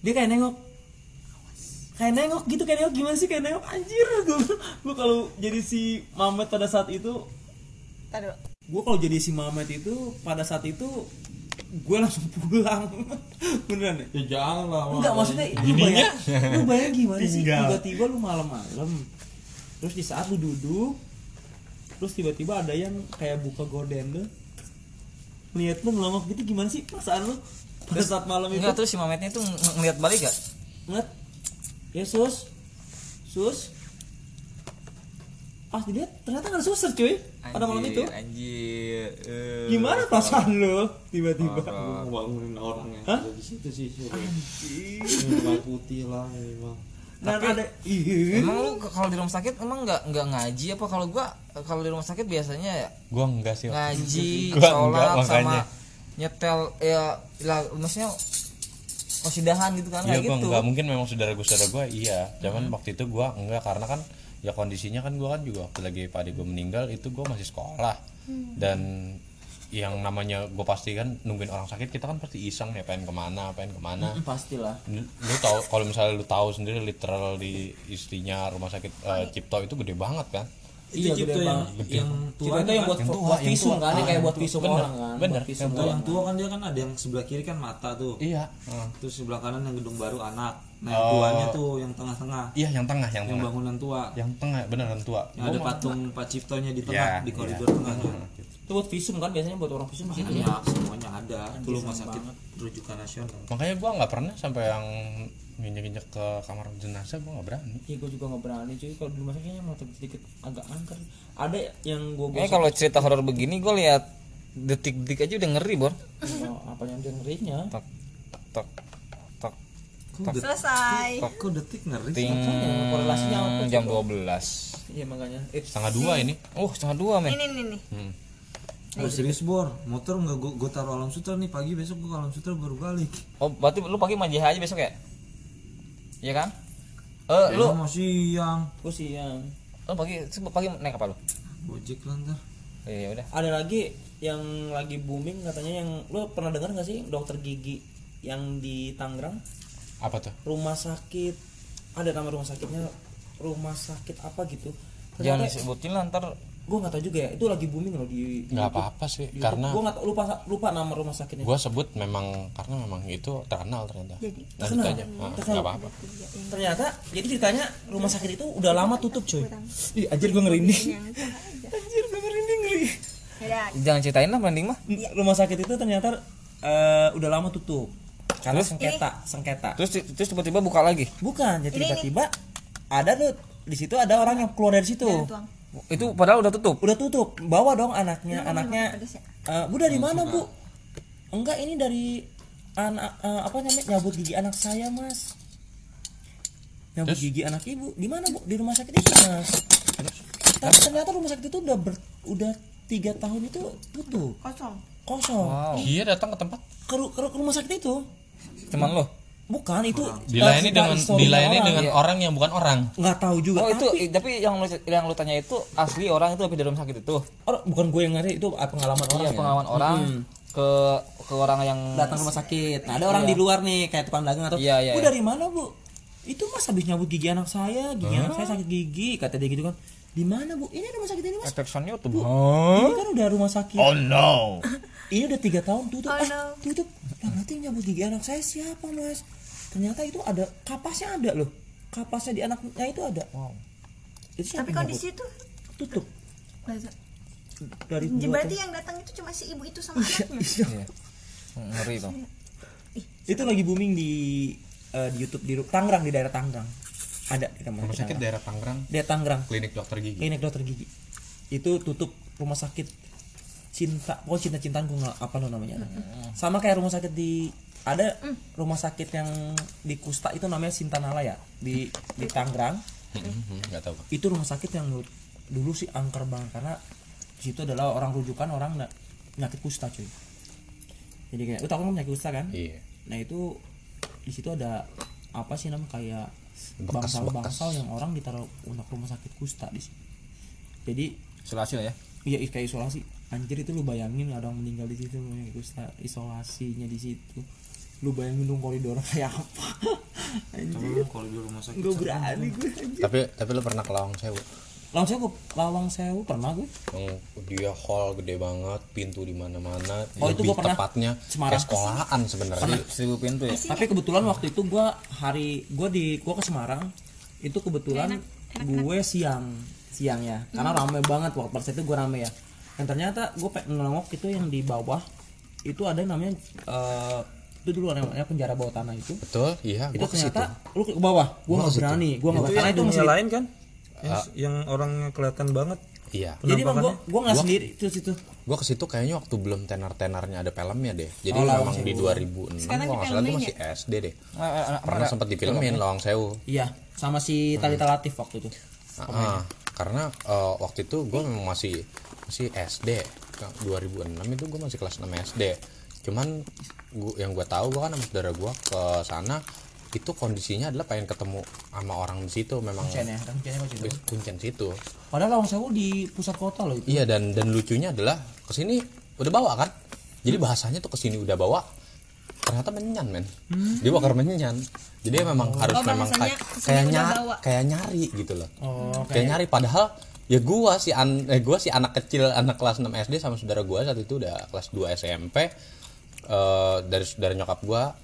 dia kayak nengok. Kayak nengok gitu kayak nengok gimana sih kayak nengok anjir. Gue gue kalau jadi si Mamet pada saat itu gue kalau jadi si Mamet itu pada saat itu gue langsung pulang. Beneran ya? Ya jangan lah enggak maksudnya lu bayang lu bayang gimana sih? Tiba-tiba lu malam-malam terus di saat lu duduk terus tiba-tiba ada yang kayak buka gorden lu lihat lu ngelongok gitu gimana sih perasaan lu? Pada saat malam itu? enggak terus si Mametnya tuh ng- ngeliat balik gak? Ngeliat Yesus sus pas dilihat ternyata nggak ada suster cuy. Pada malam itu. anjir. Eh. gimana perasaan lu? Tiba-tiba. Bangunin orang yang Hah? ada di situ sih suruh putih lah memang. Dan Tapi- ada iya Emang lu kalau di rumah sakit emang nggak nggak ngaji apa? Kalau gua kalau di rumah sakit biasanya ya Gua enggak sih. ngaji Gua enggak, sholat sama makanya. nyetel ya lah maksudnya kosidahan gitu kan Iya kayak gua gitu. enggak. Mungkin memang saudara gue saudara gue iya. Cuman waktu itu gua enggak karena kan ya kondisinya kan gua kan juga waktu lagi pak adik gue meninggal itu gua masih sekolah. Dan yang namanya gue pasti kan nungguin orang sakit kita kan pasti iseng ya pengen ke mana pengen ke mana. Pastilah. Lu lu tahu kalau misalnya lu tahu sendiri literal di istrinya rumah sakit eh, Cipto itu gede banget kan? Iya Cipto gede yang banget. yang tua itu yang buat, Yang tua, buat yang visum tua. kan, yang kayak buat Ah, visum bener, orang kan. bener. Buat visum yang tua orang. yang tua kan dia kan ada yang sebelah kiri kan mata tuh. Iya. Terus sebelah kanan yang gedung baru anak nah yang tuanya tuh yang tengah-tengah. Iya yang tengah yang yang tengah. bangunan tua. Yang tengah beneran tua. Yang ada patung Pak Ciptonya di Iya, tengah di koridor tengah tuh itu buat visum kan biasanya buat orang visum di situ ya banyak semuanya ada. Itu rumah sakit rujukan nasional. Makanya gua nggak pernah sampai yang nginjek-nginjek ke kamar jenazah gua nggak berani. Iya gue juga nggak berani cuy. Kalau di rumah sakitnya mau sedikit agak angker. Ada yang gue Eh kalau cerita horor begini gue lihat detik-detik aja udah ngeri bor. oh, apa yang dengerinnya Tok tok tok selesai. Kok detik ngeri. Ting Makanya, korelasinya apa jam 12 iya makanya. Eh, setengah dua ini. Oh setengah dua men. Ini nih nih Hmm. Oh, serius bor? Motor nggak gue gue taruh alam sutra nih. Pagi besok gue alam sutra baru balik. Oh berarti lu pagi majah aja besok ya? Iya kan? Eh lu lu mau siang. Gue siang. Lu pagi pagi naik apa lu? gojek lah ntar. Iya udah. Ada lagi yang lagi booming katanya yang lo pernah dengar gak sih dokter gigi yang di Tangerang apa tuh? Rumah sakit. Ada nama rumah sakitnya. Rumah sakit apa gitu. Jangan disebutin lah ntar. Gue nggak tahu juga ya. Itu lagi booming loh di nggak apa-apa sih karena gue nggak lupa lupa nama rumah sakitnya. Gua sebut memang karena memang itu terkenal ternyata. Jadi, aja. Ah, nggak apa-apa. Ternyata jadi ceritanya rumah sakit itu udah lama tutup cuy. Ih anjir gue ngerinding. Anjir gue ngerinding ngeri ya. Jangan ceritain lah mending mah. Rumah sakit itu ternyata eh, udah lama tutup karena sengketa sengketa. Terus terus tiba-tiba buka lagi? Bukan jadi tiba-tiba ada tuh di situ ada orang yang keluar dari situ. Tuang. Itu padahal udah tutup? Udah tutup. Bawa dong anaknya. Anaknya pedes ya? eh, bu dari mana bu? enggak ini dari anak eh, apa namanya nyabut gigi anak saya mas. Nyabut gigi anak ibu. Di mana bu? Di rumah sakit itu mas. Tapi ternyata rumah sakit itu udah ber, udah tiga tahun itu tutup. Kosong. Kosong. Wow. Iya datang ke tempat. Ke, ke, ke rumah sakit itu Cuman lo bukan itu dilayani eh, dengan historinya dilayani orang. dengan orang yang bukan orang. Nggak tahu juga Oh itu tapi tapi yang lu yang lu tanya itu asli orang itu dari rumah sakit itu? Orang- bukan gue yang ngeri itu ah, pengalaman orang Iya ya. pengalaman orang ke ke orang yang datang ke rumah sakit. Nah, ada orang di luar nih kayak tukang dagang atau Iya, iya, bu iya. dari mana bu? Itu mas habis nyabut gigi anak saya gigi anak saya sakit gigi kata dia gitu kan. Di mana bu? Ini rumah sakit ini mas. Efek sound YouTube. ini kan udah rumah sakit. Oh no ini udah tiga tahun tutup. Oh, ah no. tutup. Nah berarti yang nyabut gigi anak saya siapa mas? Ternyata itu ada kapasnya ada loh. Kapasnya di anaknya itu ada. Wow. itu siapa tapi kondisi nyabut? itu tutup. Dari berarti yang datang itu cuma si ibu itu sama anaknya? Iya. Ngeri tuh. itu lagi booming di eh, di YouTube di Tangerang di daerah Tangerang. Ada di rumah rumah sakit daerah Tangerang? Daerah Tangerang. Klinik dokter gigi. Klinik dokter gigi. Itu tutup rumah sakit cinta oh cinta cintaan gue nggak apa lo namanya? Sama kayak rumah sakit di ada rumah sakit yang di Kusta itu namanya Sintanala ya? Di di Tangerang. Nggak tahu. Itu rumah sakit yang menurut dulu sih angker banget karena di situ adalah orang rujukan orang penyakit kusta cuy. Jadi kayak lu tau kan penyakit kusta kan? Iya. Nah itu di situ ada apa sih namanya kayak bangsal-bangsal yang orang ditaruh untuk rumah sakit kusta di situ. Jadi Isolasi lah ya. iya kayak isolasi anjir itu lu bayangin ada orang meninggal di situ isolasinya di situ. Lu bayangin dong koridor kayak apa. Anjir. Kalau di rumah sakit gue berani gue anjir. Tapi tapi lu pernah ke Lawang Sewu? Lawang Sewu Lawang Sewu pernah gue yang dia hall gede banget pintu di mana-mana Oh, itu lebih gua pernah. tepatnya Semarang. kayak sekolahan sebenarnya. Seribu pintu ya. tapi kebetulan waktu itu gua hari gua di gua ke Semarang. Itu kebetulan gue siang siang ya. Karena rame banget waktu pas itu gua rame ya dan ternyata gue pengen ngelongok itu yang di bawah itu ada yang namanya eh, itu dulu namanya penjara bawah tanah itu. Betul iya itu gua ke situ. ternyata lu ke bawah gua nggak berani gua nggak itu karena itu masih lain kan? Yang, yang orangnya kelihatan banget. Iya. Jadi bang gua gua nggak sendiri itu situ. Gua ke situ kayaknya waktu belum tenar-tenarnya ada filmnya deh. Jadi Oh, memang di 2006 Sekarang kalau nggak salah difilmin masih SD deh. Ah, ah, ah, pernah sempat difilmin Lawang Sewu. Iya sama si Talita Latif waktu itu. Ah, karena eh, waktu itu gue memang masih masih SD Ke 2006 itu gue masih kelas 6 SD cuman gua, yang gue tahu gue kan sama saudara gue ke sana itu kondisinya adalah pengen ketemu sama orang di situ memang Kuncen ya kan di kuncen situ. Padahal Lawang Sewu di pusat kota loh itu. Iya dan dan lucunya adalah ke sini udah bawa kan? Jadi bahasanya tuh ke sini udah bawa ternyata menyan men. Dia bakar menyan. Jadi memang harus Oh, memang kayak kayak nyari kayak nyari gitu loh. Oh kayak nyari padahal ya gua si an eh, gua si anak kecil anak kelas 6 SD sama saudara gua saat itu udah kelas 2 SMP eh dari saudara nyokap gua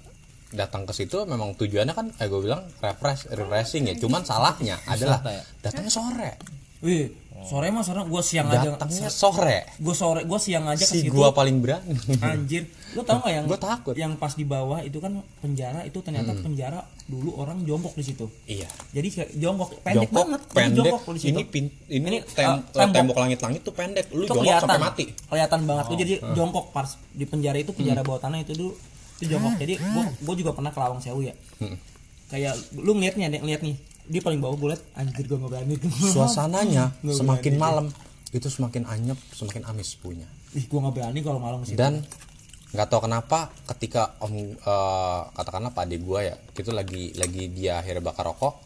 datang ke situ memang tujuannya kan eh gue bilang refresh refreshing ya. Cuman salahnya adalah ya? datangnya sore. Wih, sore mah sore. Gua siang aja. datangnya sore. Gue sore, gue siang aja ke si situ. gua paling berani. Anjir, lu tau gak yang Gua takut. yang pas di bawah itu kan penjara itu ternyata Hmm. penjara dulu orang jongkok di situ. iya Jadi jongkok pendek jongkok banget, pendek jongkok di situ. ini pin, ini, Ini, tem- uh, tembok. tembok langit-langit tuh pendek lu itu jongkok kelihatan, sampai mati Oh, kelihatan banget tuh jadi jongkok pas di penjara itu penjara Hmm. bawah tanah itu dulu itu jongkok. Jadi gua gua juga pernah ke Lawang Sewu ya. Hmm. Kayak lu ngeliatnya, ngeliat nih, dia paling bawah gue liat anjir gue gak berani suasananya Nggak semakin berani. malam itu semakin anyep semakin amis punya Ih, gue gak berani kalau malam situ. dan nggak tahu kenapa ketika om eh, katakanlah pak adik gua ya itu lagi lagi dia akhirnya bakar rokok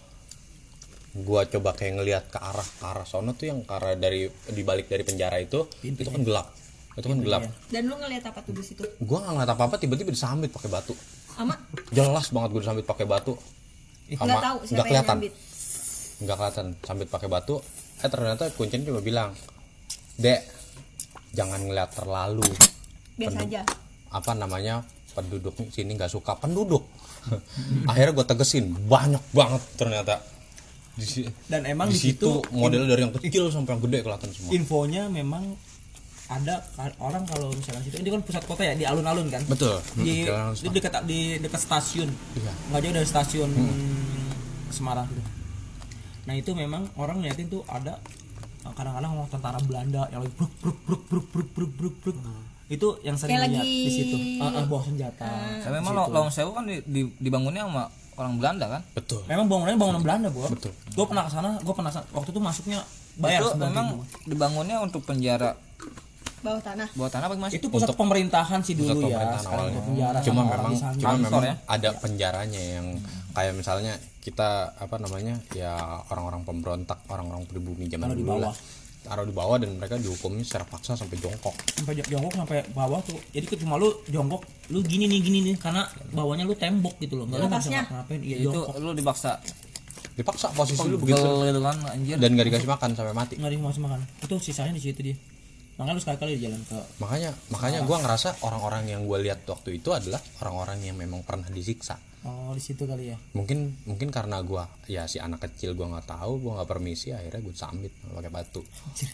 gua coba kayak ngelihat ke arah ke arah sono tuh yang ke arah dari di balik dari penjara itu itu kan gelap. Itu kan gelap. Dan lu ngeliat apa tuh di situ? Gua nggak ngeliat apa apa tiba-tiba disambit pakai batu. Ama? Jelas banget gua disambit pakai batu. Nggak tahu nggak siapa kelihatan. nggak kelihatan sambit pakai batu. Eh ternyata kuncinya cuma bilang dek jangan ngeliat terlalu. Biasa aja apa namanya penduduk sini nggak suka penduduk. Akhirnya gue tegesin banyak banget ternyata. Di, Dan emang di situ modelnya dari yang kecil sampai yang gede kelihatan semua. infonya memang ada orang kalau misalkan situ ini kan pusat kota ya di alun-alun kan? Betul. Di, di dekat di dekat stasiun. Iya. nggak jauh dari stasiun Semarang gitu nah itu memang orang ngeliatin tuh ada kadang-kadang ngomong tentara Belanda yang lagi bruk bruk bruk bruk bruk bruk bruk. Bruk itu yang sering Kayak lihat lagi- di situ uh, uh, bawa senjata Tapi memang Lo- Lawang Sewu kan di, di- dibangunnya sama orang Belanda kan? betul memang bangunannya bangunan Belanda gua Betul. gua pernah ke sana gua pernah waktu itu masuknya bayar itu memang ribu. dibangunnya untuk penjara bawah tanah bawah tanah apa mas? itu pusat pemerintahan sih pusat dulu ya pemerintahan sekarang awalnya penjara cuma memang cuma memang ya? ada penjaranya yang kayak misalnya kita apa namanya ya orang-orang pemberontak orang-orang pribumi zaman dulu lah. Taruh di bawah dan mereka dihukumnya secara paksa sampai jongkok. Sampai jongkok sampai bawah tuh. Jadi cuma lu jongkok lu gini nih gini nih karena bawahnya lu tembok gitu loh. Nggak lu nggak bisa ngapain iya itu jongkok. lu dipaksa. Dipaksa posisi lu begitu. gitu kan anjir. Dan gak dikasih makan sampai mati. Nggak dikasih makan. Itu sisanya di situ dia makanya lu sekali-kali jalan ke makanya makanya gua ngerasa orang-orang yang gua lihat waktu itu adalah orang-orang yang memang pernah disiksa. Oh di situ kali ya? Mungkin mungkin karena gua ya si anak kecil gua nggak tahu gua nggak permisi akhirnya gue sambit pakai batu. Anjir.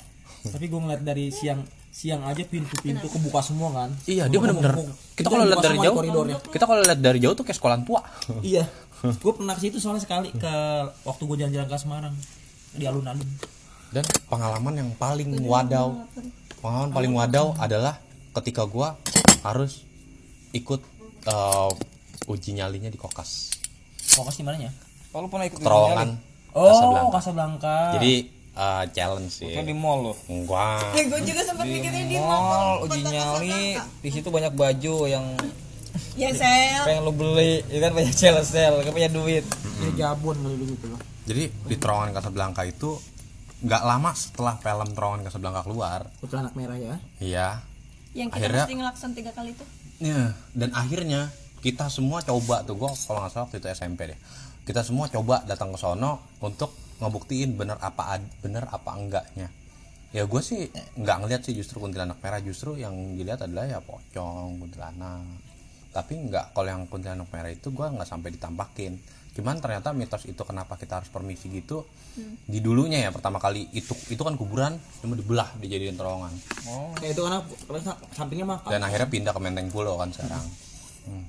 tapi gue ngeliat dari siang siang aja pintu-pintu kebuka semua kan? Iya dia benar-benar kita kalau lihat dari jauh kita kalau lihat dari jauh tuh kayak sekolahan tua. Iya. Gue pernah ke situ soalnya sekali ke waktu gue jalan-jalan ke Semarang di alun-alun. Dan pengalaman yang paling wadaw pengalaman paling wadaw adalah ketika gua harus ikut eh, uji nyalinya di kokas. Fokus di mananya? Oh lu pernah ikut terowongan oh Casablanca. Jadi eh, challenge sih. Kan di mall lo enggak. Ya gue juga sempat mikirin di mall mall uji nyali. Di situ banyak baju yang ya sel. pengen lu beli. Ya kan banyak sel sel. Kan punya duit. Ya jabon gitu. Loh jadi di terowongan Casablanca itu nggak lama setelah film terowongan Casablanca keluar Putra anak merah ya iya yang kita Akhirnya- mesti ngelakson tiga kali itu Ya, dan akhirnya kita semua coba tuh gua kalau nggak salah waktu itu SMP deh. Kita semua coba datang ke sono untuk ngebuktiin bener apa ad- bener apa enggaknya. Ya gue sih nggak ngeliat sih justru kuntilanak merah justru yang dilihat adalah ya pocong kuntilanak. Tapi nggak kalau yang kuntilanak merah itu gua nggak sampai ditampakin. Cuman ternyata mitos itu kenapa kita harus permisi gitu di dulunya ya pertama kali itu itu kan kuburan cuma dibelah dijadiin terowongan. Ya itu karena karena sampingnya makam dan akhirnya pindah ke Menteng Pulau kan sekarang. Hmm.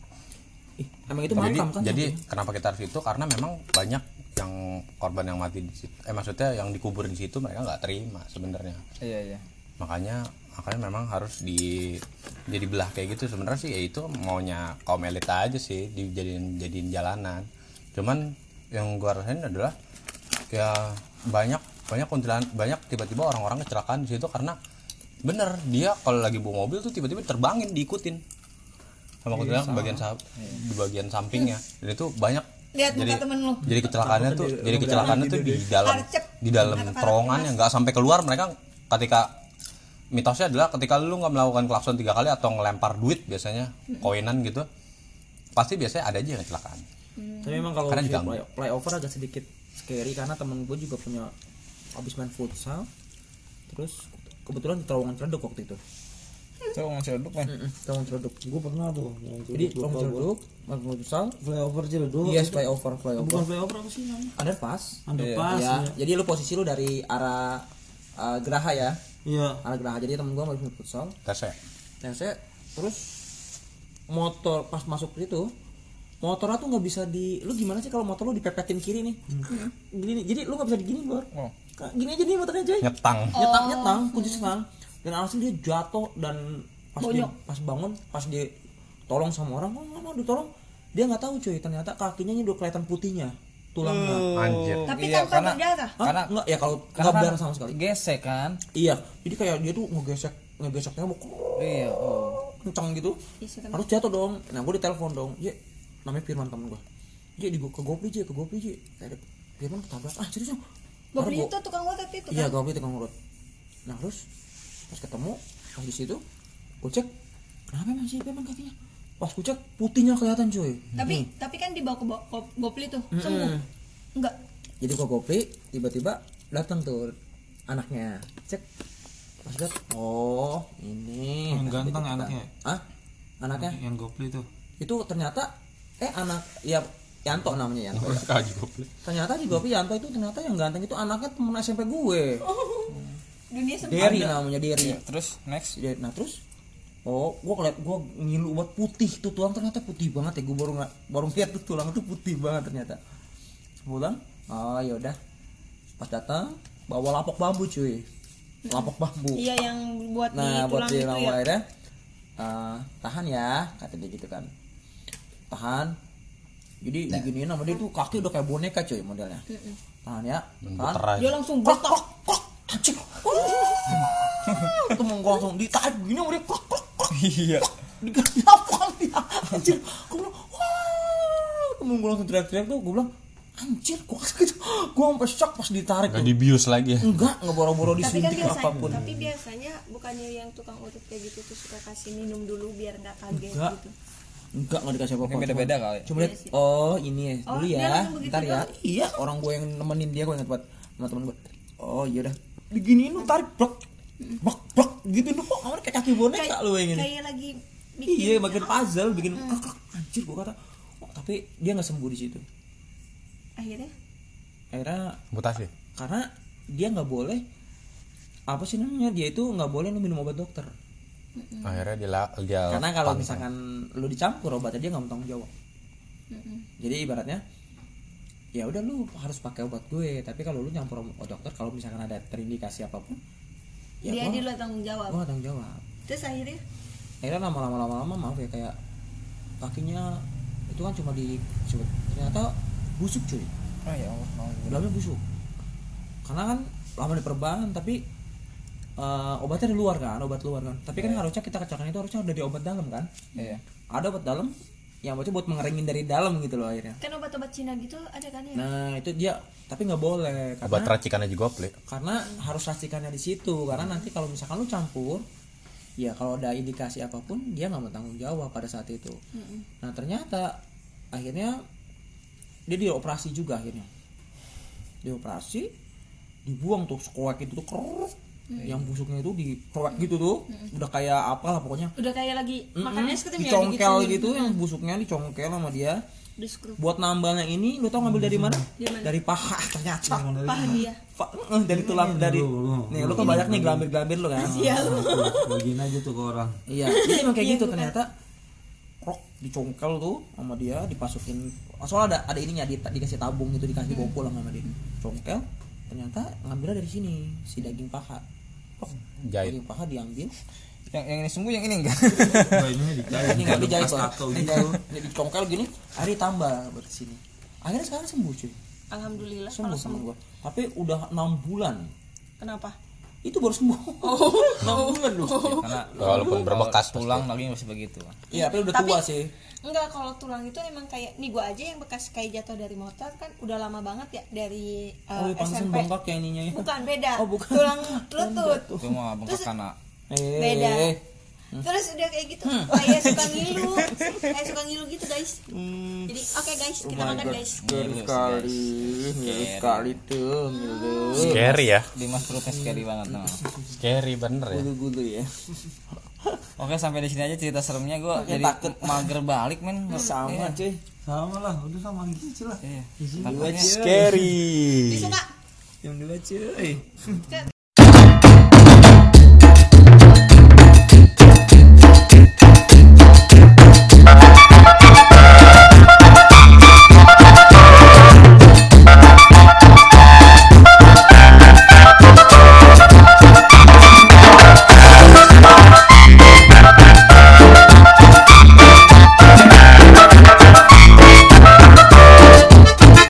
Ih, emang itu jadi, makam kan? jadi kenapa kita harus itu? Karena memang banyak yang korban yang mati di situ eh maksudnya yang dikubur di situ mereka nggak terima sebenarnya. Iya iya. Makanya makanya memang harus di jadi belah kayak gitu. Sebenarnya sih ya itu maunya kaum elit aja sih dijadiin jadiin jalanan cuman yang gua rasain adalah ya banyak banyak kuntilan banyak tiba-tiba orang-orang kecelakaan di situ karena bener dia kalau lagi bawa mobil tuh tiba-tiba terbangin diikutin. Sama kuntilanak di bagian sa- di bagian sampingnya. Dan itu banyak lihat muka jadi temen lu. jadi kecelakaannya tuh jadi kecelakaannya tuh di dalam di dalam terowongan yang nggak sampai keluar. Mereka ketika mitosnya adalah ketika lu nggak melakukan klakson tiga kali atau ngelempar duit biasanya koinan gitu pasti biasanya ada aja yang kecelakaan tapi memang kalau play, playover agak sedikit scary karena temen gue juga punya habis main futsal terus kebetulan di terowongan Ciledug waktu itu. Terowongan Ciledug men. Terowongan Ciledug. Gue pernah tuh jadi terowongan Ciledug Margonda futsal. Flyover Ciledug. Yes flyover flyover. Bukan flyover apa sih namanya? Underpass. Underpass ya jadi lu posisi lu dari arah uh, Geraha ya? Iya. Arah Geraha. Jadi temen gua main futsal. Tes ya dan saya terus motor pas masuk itu motornya tuh nggak bisa di lu gimana sih kalau motor lu dipepetin kiri nih? Gini nih jadi lu nggak bisa digini bor. Oh. Kayak gini aja nih motornya coy. Nyetang. Nyetang nyetang kunci setang dan alhasil dia jatuh dan pas dia pas bangun pas dia tolong sama orang oh mama ditolong dia nggak tahu cuy ternyata kakinya ini udah kelihatan putihnya tulangnya. Anjir. Tapi Iya, tanpa karena- berdarah. Karena- nggak ya kalau Karena nggak berdarah sama sekali. Gesek kan? iya jadi kayak dia tuh ngegesek ngegeseknya mau Iya, oh. kencang gitu. Serem. harus jatuh dong. Nah gue ditelepon dong. Je namanya Firman temen gue je di ke Gopri je ke Gopri je kayak Firman ketabrak. Ah serius dong Gue gua- itu tukang urut itu iya kan. Gopri tukang urut. Nah terus pas ketemu pas di situ gue cek kenapa emang sih Firman kakinya? Pas gue cek putihnya kelihatan cuy. Tapi tapi kan dibawa ke Bo- Go- Gopli tuh. Sembuh. Enggak. jadi gue Gopri tiba-tiba datang tuh anaknya. Cek pas lihat oh ini. Yang ganteng anaknya? Ah anaknya? Yang gopli tuh. Itu ternyata eh anak ya Yanto namanya Yanto. Ya. ternyata di Gopi Yanto itu ternyata yang ganteng itu anaknya temen SMP gue. Dunia sempit. Derry namanya Derry. Iya, terus next. Nah terus oh gue ngeliat gue ngilu buat putih tuh tulang ternyata putih banget ya gue baru nggak baru lihat tuh tulang itu putih banget ternyata. Pulang oh yaudah pas datang bawa lapok bambu cuy. Lapok bambu. Iya yang buat nah di buat tulang di itu ya. akhirnya eh, tahan ya kata dia gitu kan tahan. Jadi diginiin sama dia. Tuh kaki udah kayak boneka cuy modelnya. Tahan ya. Tahan. Dia langsung krok krok anjing. Temen gua langsung ditarik gini sama dia. Krok krok krok Iya. diganti apa dia anjir gua bilang wah. Langsung teriak-teriak tuh. Gua bilang anjir gua gitu gua sampai shock pas ditarik gak dibius lagi ya? Enggak nggak boro-boro kan disuntik biasanya, apa pun. tapi biasanya bukannya yang tukang urut kayak gitu tuh suka kasih minum dulu biar nggak kaget Enggak. gitu. Enggak nggak dikasih apa-apa. Beda-beda kali. cuma lihat oh ini ya Oh, dulu ya ntar ya. iya orang gue yang nemenin dia gue ingat banget sama temen gue oh iya dah. Diginiin lu tarik blok. Blok blok gitu lu kok kayak kaki boneka lu yang ini? Kayak lagi bikin iya bagian puzzle bikin krek. anjir gue kata oh, tapi dia nggak sembuh di situ. Akhirnya? Akhirnya mutasi? karena dia nggak boleh apa sih namanya dia itu nggak boleh lu minum obat dokter akhirnya dia dia karena kalau pantang. misalkan lu dicampur obatnya dia nggak mau tanggung jawab. Jadi ibaratnya ya udah lu harus pakai obat gue. Tapi kalau lu nyampur obat dokter kalau misalkan ada terindikasi apa pun ya dia gua, di luar tanggung jawab. gua nggak tanggung jawab. Terus akhirnya? Akhirnya lama-lama lama-lama maaf ya kayak kakinya itu kan cuma di ternyata busuk cuy. Oh ya Allah. dalamnya busuk. Karena kan lama diperban tapi eh, obatnya di luar kan obat luar kan. Tapi kan harusnya kita kecelakaan itu harusnya udah di obat dalam kan. Iya. ada obat dalam yang maksudnya buat mengeringin dari dalam gitu loh akhirnya. Kan obat-obat Cina gitu ada kan ya? nah itu dia tapi nggak boleh obat karena racikan aja goblok karena harus racikannya di situ. Karena nanti kalau misalkan lu campur ya kalau ada indikasi apa pun dia nggak mau tanggung jawab pada saat itu. Nah ternyata akhirnya dia dioperasi juga akhirnya. Dioperasi dibuang tuh sekoek itu tuh krrrr. yang busuknya itu dikeroek gitu tuh. Udah kayak apa lah pokoknya. Udah kayak lagi makan es krim ya dicongkel digituin. gitu yang busuknya dicongkel sama dia. Di buat nambalnya ini lu tau ngambil dari mana? Dari mana? dari paha ternyata. Paha dia. Pa- eh, dari tulang dari nih lu kan banyak nih gelambir-gelambir lu kan? Iya. bagiin aja tuh ke orang. Iya jadi emang kayak gitu ternyata. Krok dicongkel tuh sama dia dipasukin. Soalnya ada ada ininya di, dikasih tabung gitu dikasih bawa pulang sama dia. Congkel ternyata ngambilnya dari sini si daging paha Jahit. daging paha diambil. Yang yang ini sembuh yang ini enggak. bayinya dijahit ini nggak dijahit Ini gitu. Dijahit. jadi congkel gini hari tambah buat sini. Akhirnya sekarang sembuh cuy. Alhamdulillah sembuh kalau sama sembuh. gua. Tapi udah enam bulan. Kenapa? itu baru sembuh. Enam bulan loh. Karena Walaupun berbekas kalau tulang lagi masih begitu. iya tapi udah Tapi- tua sih Enggak, kalau tulang itu emang kayak nih gua aja yang bekas kayak jatuh dari motor kan udah lama banget ya dari uh, oh iya, pantesan SMP. bengkak ya ininya ya Bukan beda. Oh, bukan. Tulang lutut. Itu mah bengkak karena eh Beda. Terus udah kayak gitu, kayak suka ngilu, kayak suka ngilu gitu guys. Jadi oke guys, kita makan guys. Ngilu sekali ngilu sekali tuh ngilu scary ya Dimas perutnya scary banget nah. scary bener ya bulu-bulu ya Oke sampai di sini aja cerita seremnya. Gue jadi takut. mager balik men. Sama Iya. cuy. Sama lah udah sama gitu lah. Iya. dua Takutnya. scary. Jam dua cuy